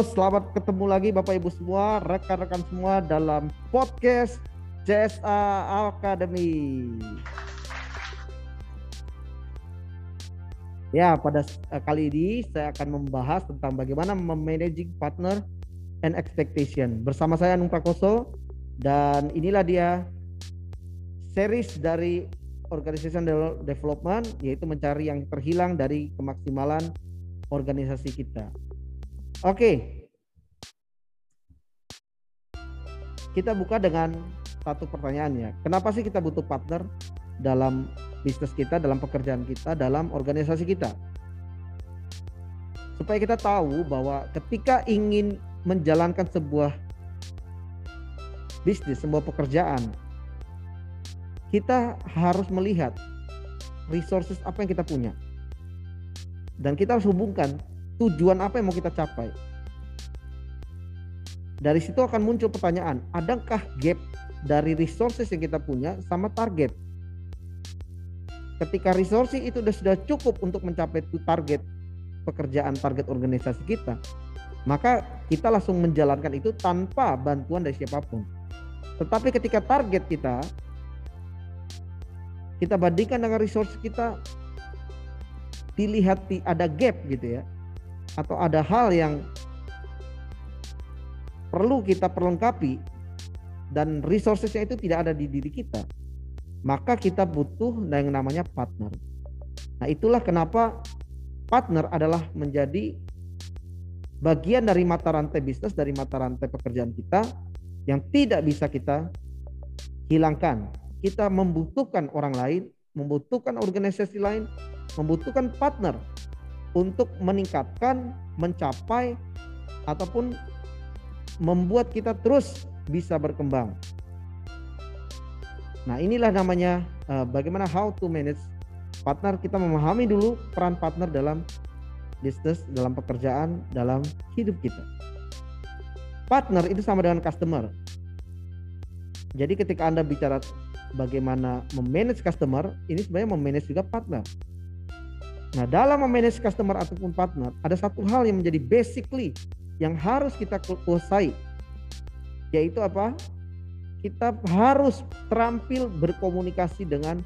Selamat ketemu lagi Bapak Ibu semua, rekan-rekan semua dalam podcast CSA Academy. Ya, pada eh, kali ini saya akan membahas tentang bagaimana memanaging partner and expectation. Bersama saya Anung Prakoso dan inilah dia series dari Organization Development yaitu mencari yang terhilang dari kemaksimalan organisasi kita. Oke. Kita buka dengan satu pertanyaannya. Kenapa sih kita butuh partner dalam bisnis kita, dalam pekerjaan kita, dalam organisasi kita? Supaya kita tahu bahwa ketika ingin menjalankan sebuah bisnis, sebuah pekerjaan, kita harus melihat resources apa yang kita punya. Dan kita harus hubungkan tujuan apa yang mau kita capai. Dari situ akan muncul pertanyaan, adakah gap dari resources yang kita punya sama target? Ketika resources itu sudah, cukup untuk mencapai target pekerjaan, target organisasi kita, maka kita langsung menjalankan itu tanpa bantuan dari siapa pun. Tetapi ketika target kita kita bandingkan dengan resource kita dilihat ada gap gitu ya atau ada hal yang perlu kita perlengkapi dan resourcesnya itu tidak ada di diri kita, maka kita butuh yang namanya partner. Nah itulah kenapa partner adalah menjadi bagian dari mata rantai bisnis, dari mata rantai pekerjaan kita yang tidak bisa kita hilangkan. Kita membutuhkan orang lain, membutuhkan organisasi lain, membutuhkan partner untuk meningkatkan, mencapai ataupun membuat kita terus bisa berkembang. Nah, inilah namanya uh, bagaimana how to manage partner. Kita memahami dulu peran partner dalam bisnis, dalam pekerjaan, dalam hidup kita. Partner itu sama dengan customer. Jadi ketika Anda bicara bagaimana memanage customer, ini sebenarnya memanage juga partner. Nah, dalam memanage customer ataupun partner, ada satu hal yang menjadi basically yang harus kita kuasai, yaitu apa? Kita harus terampil berkomunikasi dengan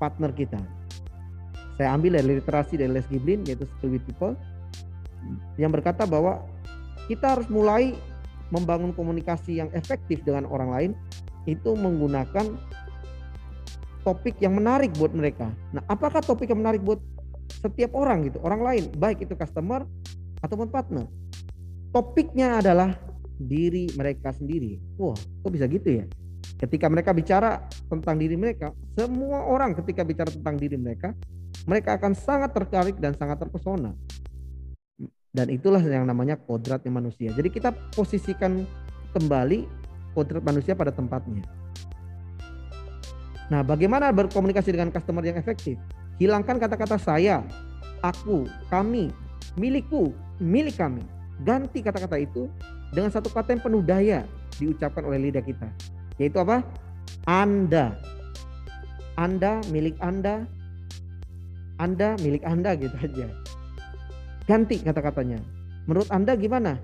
partner kita. Saya ambil dari literasi dari Les Giblin, yaitu Skill with People, yang berkata bahwa kita harus mulai membangun komunikasi yang efektif dengan orang lain itu menggunakan topik yang menarik buat mereka. Nah, apakah topik yang menarik buat setiap orang gitu, orang lain, baik itu customer ataupun partner. Topiknya adalah diri mereka sendiri. Wah, kok bisa gitu ya? Ketika mereka bicara tentang diri mereka, semua orang ketika bicara tentang diri mereka, mereka akan sangat tertarik dan sangat terpesona. Dan itulah yang namanya kodratnya manusia. Jadi kita posisikan kembali kodrat manusia pada tempatnya. Nah, bagaimana berkomunikasi dengan customer yang efektif? Hilangkan kata-kata saya, aku, kami, milikku, milik kami. Ganti kata-kata itu dengan satu kata yang penuh daya diucapkan oleh lidah kita. Yaitu apa? Anda. Anda milik Anda. Anda milik Anda gitu aja. Ganti kata-katanya. Menurut Anda gimana?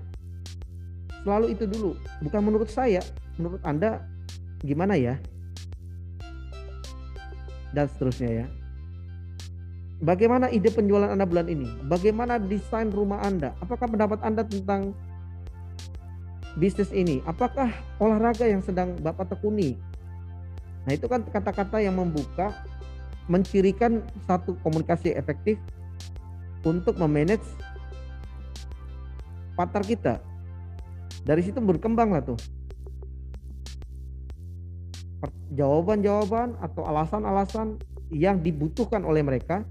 Selalu itu dulu. Bukan menurut saya. Menurut Anda gimana ya? dan seterusnya ya. Bagaimana ide penjualan Anda bulan ini? Bagaimana desain rumah Anda? Apakah pendapat Anda tentang bisnis ini? Apakah olahraga yang sedang Bapak tekuni? Nah, itu kan kata-kata yang membuka mencirikan satu komunikasi efektif untuk memanage partner kita. Dari situ berkembang lah tuh jawaban-jawaban atau alasan-alasan yang dibutuhkan oleh mereka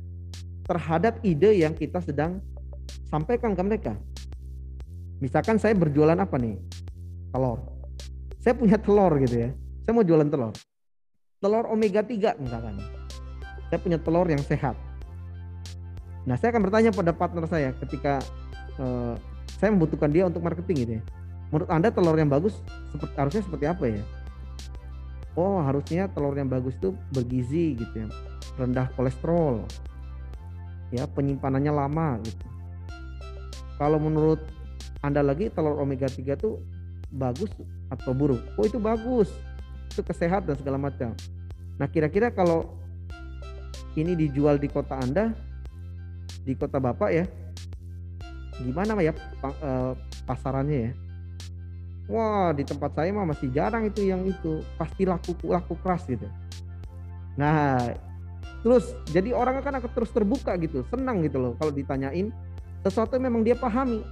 terhadap ide yang kita sedang sampaikan ke mereka. Misalkan saya berjualan apa nih? Telur. Saya punya telur gitu ya. Saya mau jualan telur. Telur omega 3 misalkan. Saya punya telur yang sehat. Nah, saya akan bertanya pada partner saya ketika uh, saya membutuhkan dia untuk marketing gitu ya. Menurut Anda telur yang bagus seperti harusnya seperti apa ya? oh harusnya telur yang bagus itu bergizi gitu ya rendah kolesterol ya penyimpanannya lama gitu kalau menurut Anda lagi telur omega 3 itu bagus atau buruk? Oh itu bagus, itu kesehatan segala macam. Nah kira-kira kalau ini dijual di kota Anda, di kota Bapak ya, gimana ya eh, pasarannya ya? Wah di tempat saya mah masih jarang itu yang itu, pasti laku laku keras gitu. Nah terus jadi orang akan akan terus terbuka gitu, senang gitu loh kalau ditanyain sesuatu yang memang dia pahami.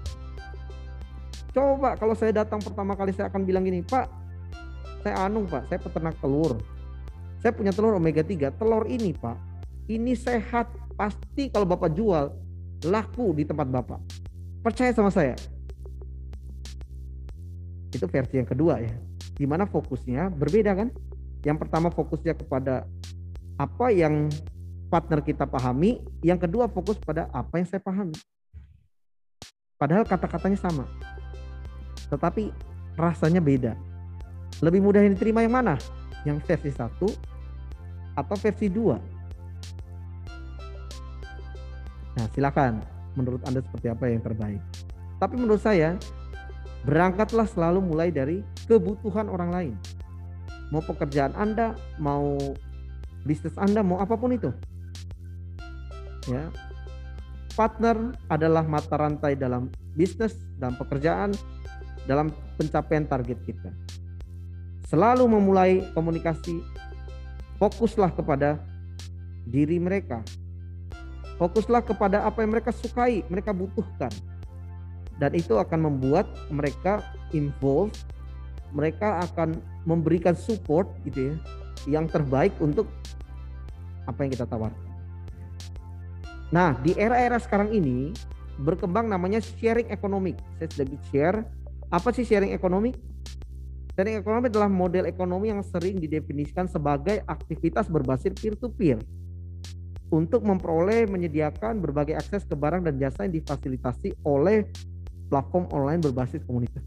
Coba kalau saya datang pertama kali saya akan bilang gini, Pak, saya anu Pak, saya peternak telur. Saya punya telur omega 3. Telur ini Pak, ini sehat. Pasti kalau Bapak jual, laku di tempat Bapak. Percaya sama saya. Itu versi yang kedua ya. Di mana fokusnya berbeda kan? Yang pertama fokusnya kepada apa yang partner kita pahami. Yang kedua fokus pada apa yang saya pahami. Padahal kata-katanya sama tetapi rasanya beda. Lebih mudah yang diterima yang mana? Yang versi satu atau versi dua? Nah silakan menurut Anda seperti apa yang terbaik. Tapi menurut saya berangkatlah selalu mulai dari kebutuhan orang lain. Mau pekerjaan Anda, mau bisnis Anda, mau apa pun itu. Ya. Partner adalah mata rantai dalam bisnis, dalam pekerjaan, dalam pencapaian target kita. Selalu memulai komunikasi, fokuslah kepada diri mereka. Fokuslah kepada apa yang mereka sukai, mereka butuhkan. Dan itu akan membuat mereka involve, mereka akan memberikan support gitu ya, yang terbaik untuk apa yang kita tawarkan. Nah, di era-era sekarang ini berkembang namanya sharing economic. Saya sudah share apa sih sharing ekonomi? Sharing ekonomi adalah model ekonomi yang sering didefinisikan sebagai aktivitas berbasis peer-to-peer untuk memperoleh menyediakan berbagai akses ke barang dan jasa yang difasilitasi oleh platform online berbasis komunitas.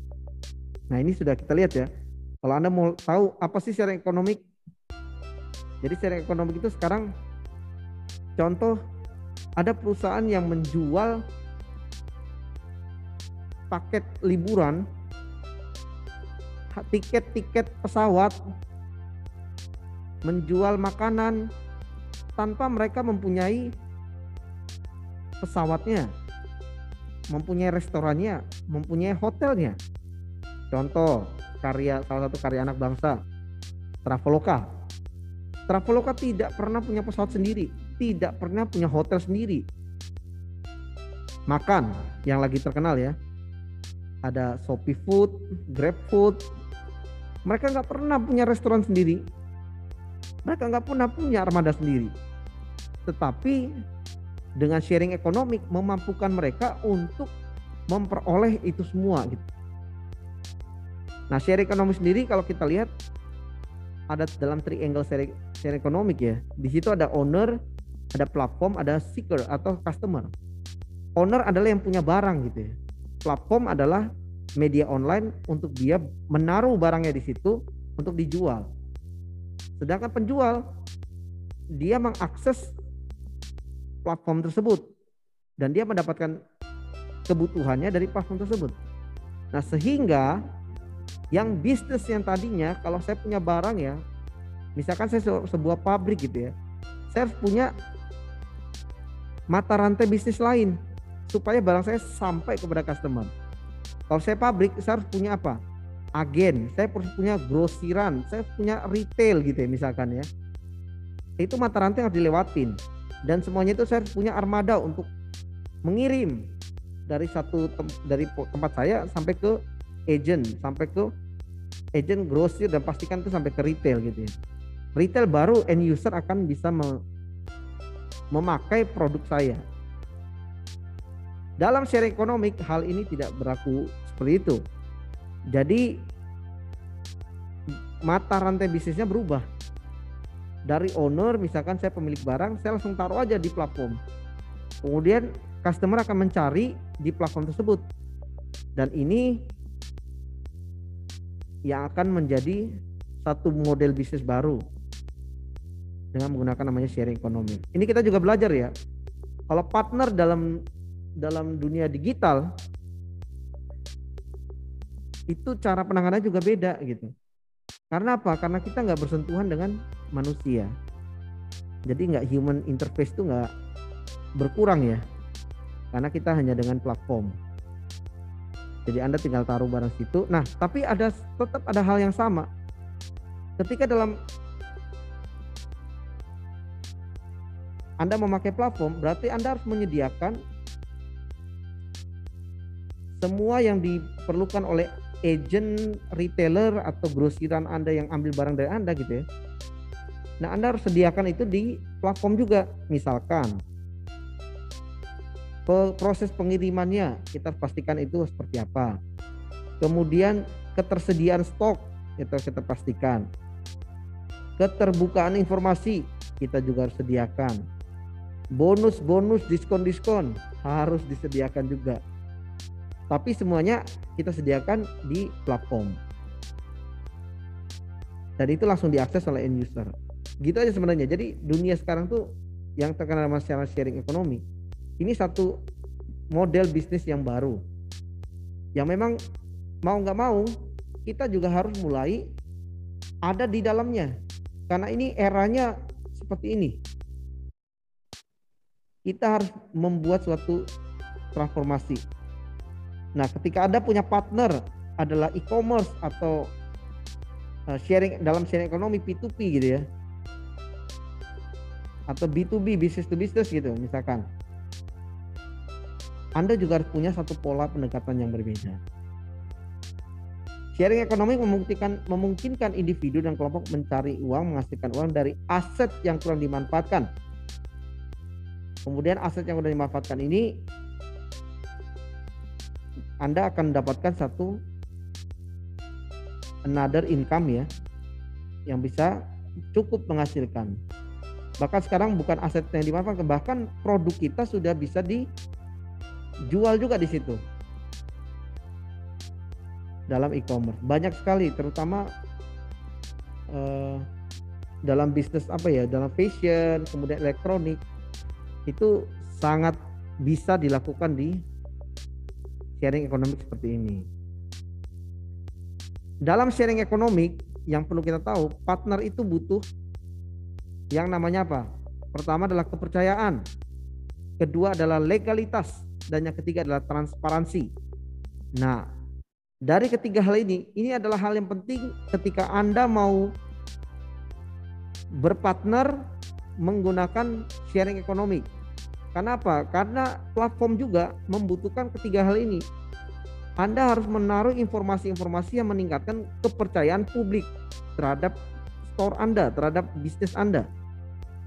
Nah ini sudah kita lihat ya. Kalau Anda mau tahu apa sih sharing ekonomi? Jadi sharing ekonomi itu sekarang contoh ada perusahaan yang menjual paket liburan, tiket-tiket pesawat, menjual makanan tanpa mereka mempunyai pesawatnya, mempunyai restorannya, mempunyai hotelnya. Contoh karya salah satu karya anak bangsa, Traveloka. Traveloka tidak pernah punya pesawat sendiri, tidak pernah punya hotel sendiri. Makan yang lagi terkenal ya, ada Shopee Food, Grab Food. Mereka nggak pernah punya restoran sendiri. Mereka nggak pernah punya armada sendiri. Tetapi dengan sharing ekonomi memampukan mereka untuk memperoleh itu semua gitu. Nah, sharing ekonomi sendiri kalau kita lihat ada dalam triangle sharing, sharing ekonomi ya. Di situ ada owner, ada platform, ada seeker atau customer. Owner adalah yang punya barang gitu ya platform adalah media online untuk dia menaruh barangnya di situ untuk dijual. Sedangkan penjual dia mengakses platform tersebut dan dia mendapatkan kebutuhannya dari platform tersebut. Nah, sehingga yang bisnis yang tadinya kalau saya punya barang ya, misalkan saya sebuah pabrik gitu ya, saya harus punya mata rantai bisnis lain supaya barang saya sampai kepada customer. Kalau saya pabrik, saya harus punya apa? Agen, saya harus punya grosiran, saya punya retail gitu ya misalkan ya. Itu mata rantai harus dilewatin. Dan semuanya itu saya harus punya armada untuk mengirim dari satu tem dari tempat saya sampai ke agent, sampai ke agent grosir dan pastikan itu sampai ke retail gitu ya. Retail baru end user akan bisa memakai produk saya dalam sharing ekonomi hal ini tidak berlaku seperti itu. Jadi mata rantai bisnisnya berubah. Dari owner misalkan saya pemilik barang, saya langsung taruh aja di platform. Kemudian customer akan mencari di platform tersebut. Dan ini yang akan menjadi satu model bisnis baru dengan menggunakan namanya sharing ekonomi. Ini kita juga belajar ya. Kalau partner dalam dalam dunia digital itu cara penanganannya juga beda gitu. Karena apa? Karena kita nggak bersentuhan dengan manusia. Jadi nggak human interface itu nggak berkurang ya. Karena kita hanya dengan platform. Jadi Anda tinggal taruh barang situ. Nah, tapi ada tetap ada hal yang sama. Ketika dalam Anda memakai platform, berarti Anda harus menyediakan semua yang diperlukan oleh agent retailer atau grosiran Anda yang ambil barang dari Anda gitu ya. Nah, Anda harus sediakan itu di platform juga. Misalkan proses pengirimannya kita pastikan itu seperti apa. Kemudian ketersediaan stok kita kita pastikan. Keterbukaan informasi kita juga harus sediakan. Bonus-bonus diskon-diskon harus disediakan juga. Tapi semuanya kita sediakan di platform. Dan itu langsung diakses oleh end user. Gitu aja sebenarnya. Jadi dunia sekarang tuh yang terkenal masalah sharing ekonomi ini satu model bisnis yang baru. Yang memang mau nggak mau kita juga harus mulai ada di dalamnya. Karena ini eranya seperti ini kita harus membuat suatu transformasi Nah, ketika Anda punya partner adalah e-commerce atau uh, sharing dalam sharing ekonomi P2P gitu ya. Atau B2B, business to business gitu misalkan. Anda juga harus punya satu pola pendekatan yang berbeda. Sharing ekonomi memungkinkan memungkinkan individu dan kelompok mencari uang, menghasilkan uang dari aset yang kurang dimanfaatkan. Kemudian aset yang sudah dimanfaatkan ini anda akan mendapatkan satu another income ya yang bisa cukup menghasilkan. Bahkan sekarang bukan aset yang dimanfaatkan, bahkan produk kita sudah bisa dijual juga di situ. Dalam e-commerce banyak sekali, terutama uh, dalam bisnis apa ya, dalam fashion, kemudian elektronik itu sangat bisa dilakukan di sharing ekonomi seperti ini. Dalam sharing ekonomi yang perlu kita tahu, partner itu butuh yang namanya apa? Pertama adalah kepercayaan, kedua adalah legalitas, dan yang ketiga adalah transparansi. Nah, dari ketiga hal ini, ini adalah hal yang penting ketika Anda mau berpartner menggunakan sharing ekonomi karena apa? Karena platform juga membutuhkan ketiga hal ini. Anda harus menaruh informasi-informasi yang meningkatkan kepercayaan publik terhadap store Anda, terhadap bisnis Anda.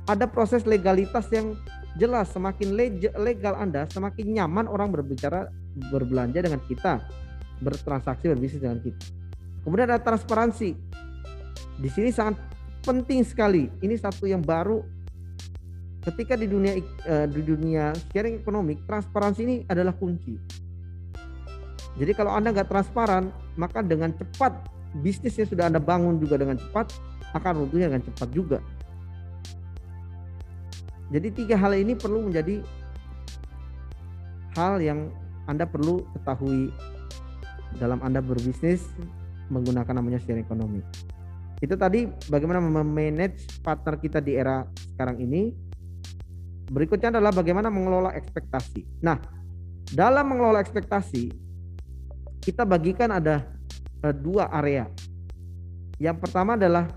Ada proses legalitas yang jelas. Semakin legal Anda, semakin nyaman orang berbicara, berbelanja dengan kita, bertransaksi, berbisnis dengan kita. Kemudian ada transparansi. Di sini sangat penting sekali. Ini satu yang baru ketika di dunia uh, di dunia sharing ekonomi transparansi ini adalah kunci. Jadi kalau anda nggak transparan maka dengan cepat bisnis yang sudah anda bangun juga dengan cepat akan runtuhnya dengan cepat juga. Jadi tiga hal ini perlu menjadi hal yang anda perlu ketahui dalam anda berbisnis menggunakan namanya sharing ekonomi. Itu tadi bagaimana memanage partner kita di era sekarang ini Berikutnya adalah bagaimana mengelola ekspektasi. Nah, dalam mengelola ekspektasi kita bagikan ada uh, dua area. Yang pertama adalah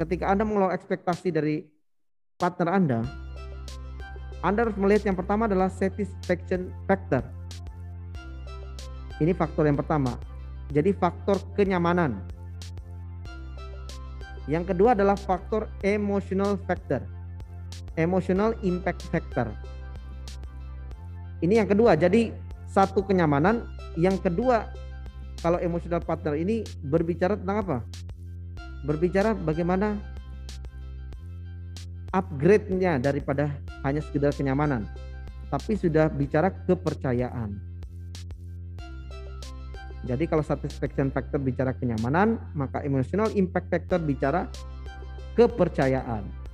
ketika Anda mengelola ekspektasi dari partner Anda, Anda harus melihat yang pertama adalah satisfaction factor. Ini faktor yang pertama. Jadi faktor kenyamanan. Yang kedua adalah faktor emotional factor emotional impact factor. Ini yang kedua. Jadi satu kenyamanan, yang kedua kalau emotional partner ini berbicara tentang apa? Berbicara bagaimana upgrade-nya daripada hanya sekedar kenyamanan, tapi sudah bicara kepercayaan. Jadi kalau satisfaction factor bicara kenyamanan, maka emotional impact factor bicara kepercayaan.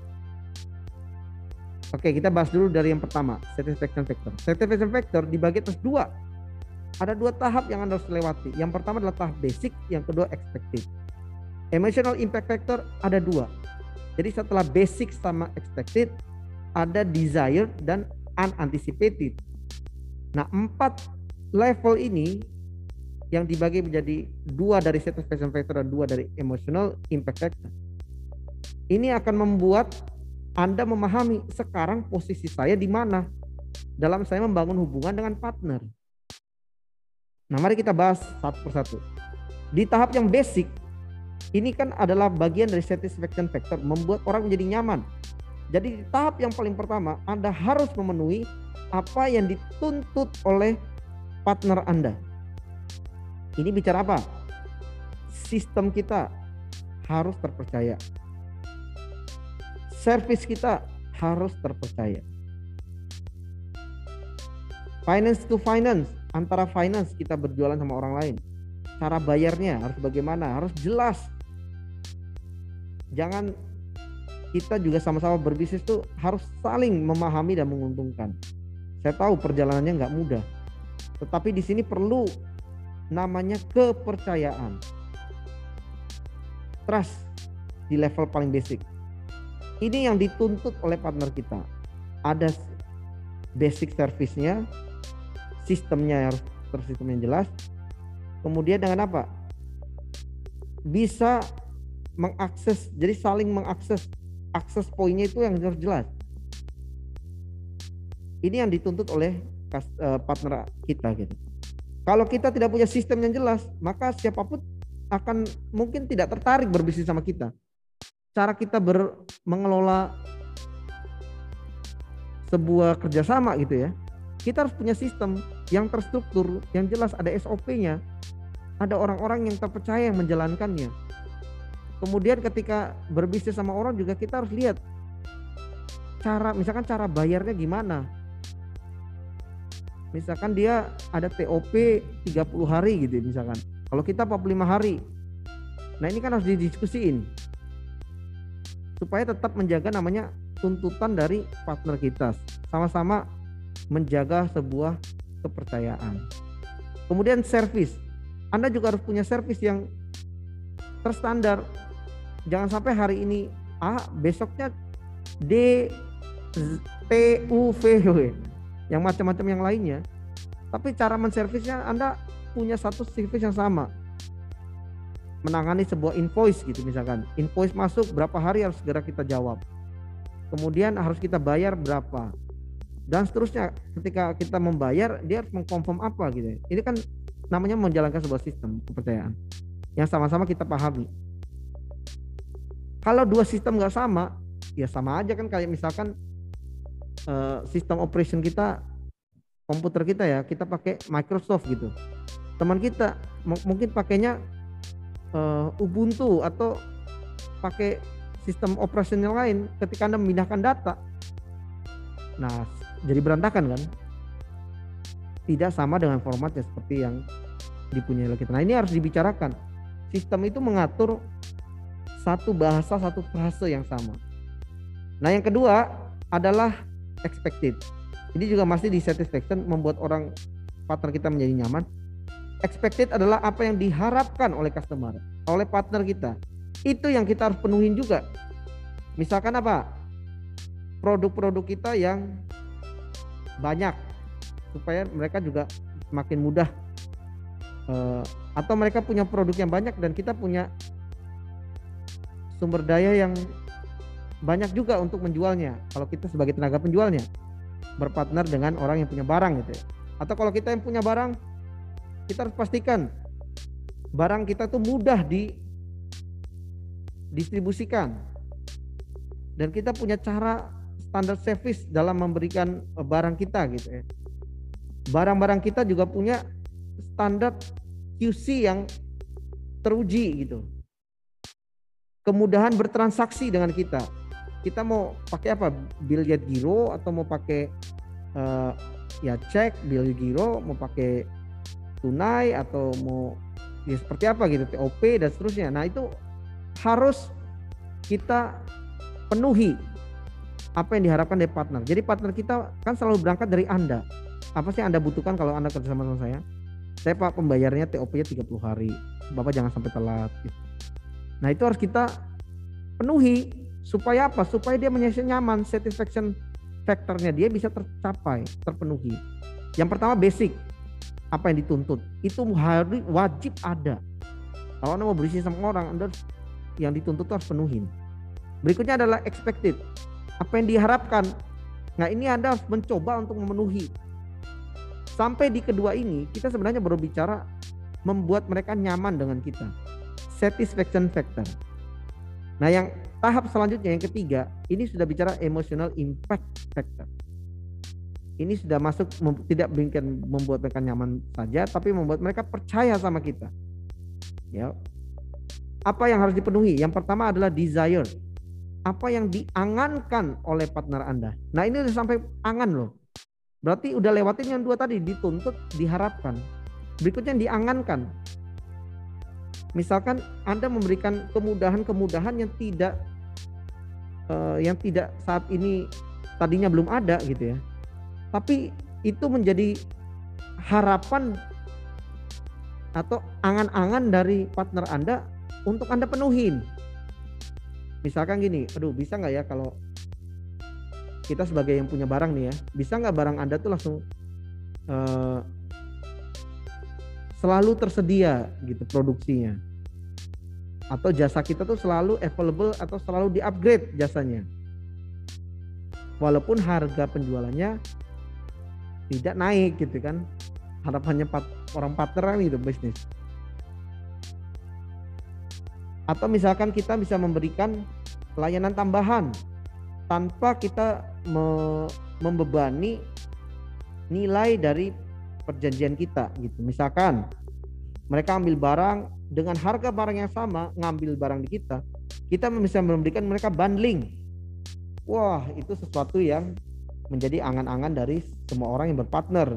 Oke, kita bahas dulu dari yang pertama, satisfaction factor. Satisfaction factor dibagi atas dua. ada dua tahap yang Anda harus lewati. Yang pertama adalah tahap basic, yang kedua expected. Emotional impact factor ada dua. Jadi setelah basic sama expected, ada desired dan unanticipated. Nah, empat level ini yang dibagi menjadi dua dari satisfaction factor dan dua dari emotional impact factor. Ini akan membuat Anda memahami sekarang posisi saya di mana dalam saya membangun hubungan dengan partner. Nah, mari kita bahas satu persatu. Di tahap yang basic, ini kan adalah bagian dari satisfaction factor, membuat orang menjadi nyaman. Jadi di tahap yang paling pertama, Anda harus memenuhi apa yang dituntut oleh partner Anda. Ini bicara apa? Sistem kita harus terpercaya. Service kita harus terpercaya. Finance to finance, antara finance kita berjualan sama orang lain. Cara bayarnya harus bagaimana? Harus jelas. Jangan kita juga sama-sama berbisnis tuh harus saling memahami dan menguntungkan. Saya tahu perjalanannya nggak mudah, tetapi di sini perlu namanya kepercayaan. Trust di level paling basic. Ini yang dituntut oleh partner kita. Ada basic service-nya, sistemnya harus tersistem yang jelas. Kemudian dengan apa? Bisa mengakses, jadi saling mengakses akses poinnya itu yang harus jelas. Ini yang dituntut oleh eh, partner kita gitu. Kalau kita tidak punya sistem yang jelas, maka siapa pun akan mungkin tidak tertarik berbisnis sama kita. Cara kita ber, mengelola sebuah kerjasama gitu ya, kita harus punya sistem yang terstruktur, yang jelas ada SOP-nya, ada orang-orang yang terpercaya yang menjalankannya. Kemudian ketika berbisnis sama orang juga kita harus lihat cara, misalkan cara bayarnya gimana. Misalkan dia ada TOP 30 hari gitu misalkan. Kalau kita 45 hari. Nah ini kan harus didiskusiin. Supaya tetap menjaga namanya tuntutan dari partner kita. Sama-sama menjaga sebuah kepercayaan. Kemudian service. Anda juga harus punya service yang terstandar. Jangan sampai hari ini A, besoknya D, T, U, V. Yang macam-macam yang lainnya. Tapi cara menservisnya Anda punya satu service yang sama. Menangani sebuah invoice gitu misalkan. Invoice masuk berapa hari harus segera kita jawab. Kemudian harus kita bayar berapa dan seterusnya ketika kita membayar dia harus mengkonfirm apa gitu ini kan namanya menjalankan sebuah sistem kepercayaan yang sama-sama kita pahami kalau dua sistem nggak sama ya sama aja kan kayak misalkan uh, sistem operation kita komputer kita ya kita pakai Microsoft gitu teman kita mungkin pakainya uh, Ubuntu atau pakai sistem operasional lain ketika anda memindahkan data nah jadi berantakan kan tidak sama dengan formatnya seperti yang dipunyai oleh kita. Nah ini harus dibicarakan. Sistem itu mengatur satu bahasa, satu frase yang sama. Nah yang kedua adalah expected. Ini juga masih di satisfaction membuat orang partner kita menjadi nyaman. Expected adalah apa yang diharapkan oleh customer, oleh partner kita. Itu yang kita harus penuhin juga. Misalkan apa? Produk-produk kita yang banyak supaya mereka juga semakin mudah uh, atau mereka punya produk yang banyak dan kita punya sumber daya yang banyak juga untuk menjualnya kalau kita sebagai tenaga penjualnya berpartner dengan orang yang punya barang gitu ya atau kalau kita yang punya barang kita harus pastikan barang kita tuh mudah di distribusikan dan kita punya cara standar service dalam memberikan eh, barang kita gitu ya. Barang-barang kita juga punya standar QC yang teruji gitu. Kemudahan bertransaksi dengan kita. Kita mau pakai apa? Bill jet giro atau mau pakai uh, ya cek, bill giro, mau pakai tunai atau mau ya seperti apa gitu, TOP dan seterusnya. Nah, itu harus kita penuhi apa yang diharapkan dari partner. Jadi partner kita kan selalu berangkat dari Anda. Apa sih Anda butuhkan kalau Anda kerja sama saya? saya pak pembayarnya TOP-nya 30 hari bapak jangan sampai telat gitu. nah itu harus kita penuhi supaya apa supaya dia menjadi nyaman satisfaction faktornya dia bisa tercapai terpenuhi yang pertama basic apa yang dituntut itu harus wajib ada kalau anda mau berisnis sama orang anda yang dituntut harus penuhin berikutnya adalah expected apa yang diharapkan nah ini anda harus mencoba untuk memenuhi Sampai di kedua ini kita sebenarnya baru bicara membuat mereka nyaman dengan kita. Satisfaction factor. Nah, yang tahap selanjutnya yang ketiga, ini sudah bicara emotional impact factor. Ini sudah masuk tidak bikin membuat mereka nyaman saja, tapi membuat mereka percaya sama kita. Ya. Apa yang harus dipenuhi? Yang pertama adalah desire. Apa yang diangankan oleh partner Anda. Nah, ini sudah sampai angan loh Berarti udah lewatin yang dua tadi, dituntut, diharapkan. Berikutnya diangankan. Misalkan Anda memberikan kemudahan-kemudahan yang tidak uh, yang tidak saat ini tadinya belum ada gitu ya. Tapi itu menjadi harapan atau angan-angan dari partner Anda untuk Anda penuhin. Misalkan gini, aduh bisa nggak ya kalau kita sebagai yang punya barang nih ya bisa nggak barang anda tuh langsung uh, selalu tersedia gitu produksinya atau jasa kita tuh selalu available atau selalu di upgrade jasanya walaupun harga penjualannya tidak naik gitu kan harapannya pat, orang partner gitu bisnis atau misalkan kita bisa memberikan layanan tambahan tanpa kita me membebani nilai dari perjanjian kita gitu. Misalkan mereka ambil barang dengan harga barang yang sama, ngambil barang di kita, kita bisa memberikan mereka bundling. Wah, itu sesuatu yang menjadi angan-angan dari semua orang yang berpartner.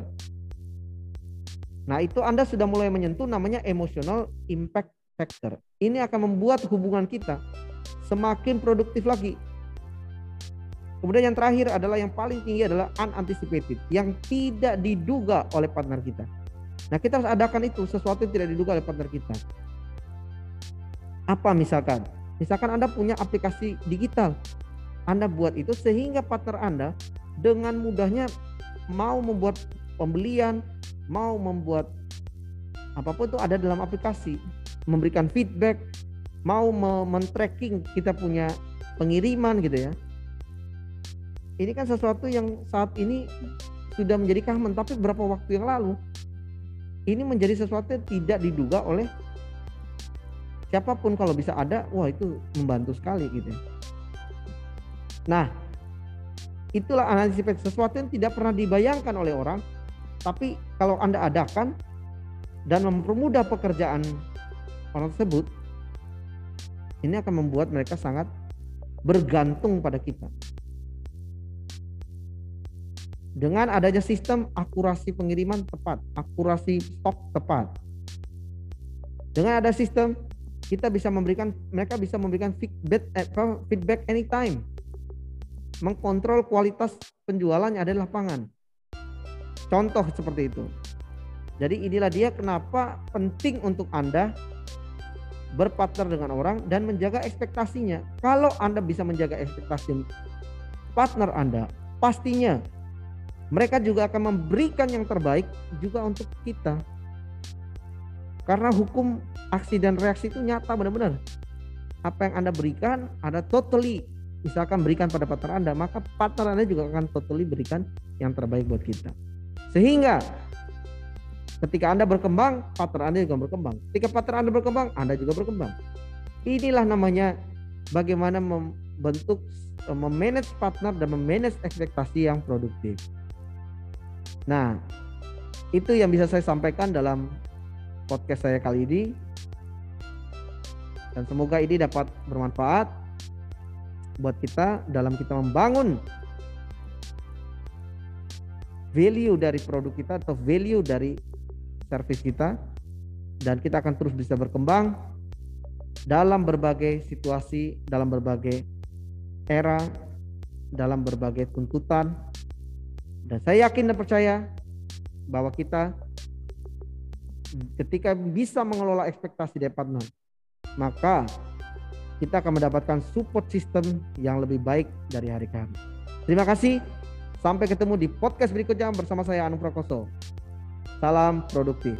Nah, itu Anda sudah mulai menyentuh namanya emotional impact factor. Ini akan membuat hubungan kita semakin produktif lagi. Kemudian yang terakhir adalah yang paling tinggi adalah unanticipated, yang tidak diduga oleh partner kita. Nah, kita harus adakan itu sesuatu yang tidak diduga oleh partner kita. Apa misalkan? Misalkan Anda punya aplikasi digital. Anda buat itu sehingga partner Anda dengan mudahnya mau membuat pembelian, mau membuat apa pun itu ada dalam aplikasi, memberikan feedback, mau men-tracking kita punya pengiriman gitu ya. Ini kan sesuatu yang saat ini sudah menjadi common tapi berapa waktu yang lalu ini menjadi sesuatu yang tidak diduga oleh siapa pun. Kalau bisa ada wah itu membantu sekali gitu ya. nah itulah antisipasi sesuatu yang tidak pernah dibayangkan oleh orang tapi kalau anda adakan dan mempermudah pekerjaan orang tersebut ini akan membuat mereka sangat bergantung pada kita dengan adanya sistem akurasi pengiriman tepat, akurasi stok tepat. Dengan ada sistem kita bisa memberikan mereka bisa memberikan feedback feedback anytime. Mengkontrol kualitas penjualan yang ada di lapangan. Contoh seperti itu. Jadi inilah dia kenapa penting untuk Anda berpartner dengan orang dan menjaga ekspektasinya. Kalau Anda bisa menjaga ekspektasi partner Anda, pastinya mereka juga akan memberikan yang terbaik juga untuk kita. Karena hukum aksi dan reaksi itu nyata benar-benar. Apa yang Anda berikan, Anda totally misalkan berikan pada partner Anda, maka partner Anda juga akan totally berikan yang terbaik buat kita. Sehingga ketika Anda berkembang, partner Anda juga berkembang. Ketika partner Anda berkembang, Anda juga berkembang. Inilah namanya bagaimana membentuk memanage partner dan memanage ekspektasi yang produktif. Nah, itu yang bisa saya sampaikan dalam podcast saya kali ini. Dan semoga ini dapat bermanfaat buat kita dalam kita membangun value dari produk kita atau value dari service kita. Dan kita akan terus bisa berkembang dalam berbagai situasi, dalam berbagai era, dalam berbagai tuntutan. Dan saya yakin dan percaya bahwa kita ketika bisa mengelola ekspektasi dari partner, maka kita akan mendapatkan support system yang lebih baik dari hari ke hari. Terima kasih. Sampai ketemu di podcast berikutnya bersama saya Anu Prakoso. Salam produktif.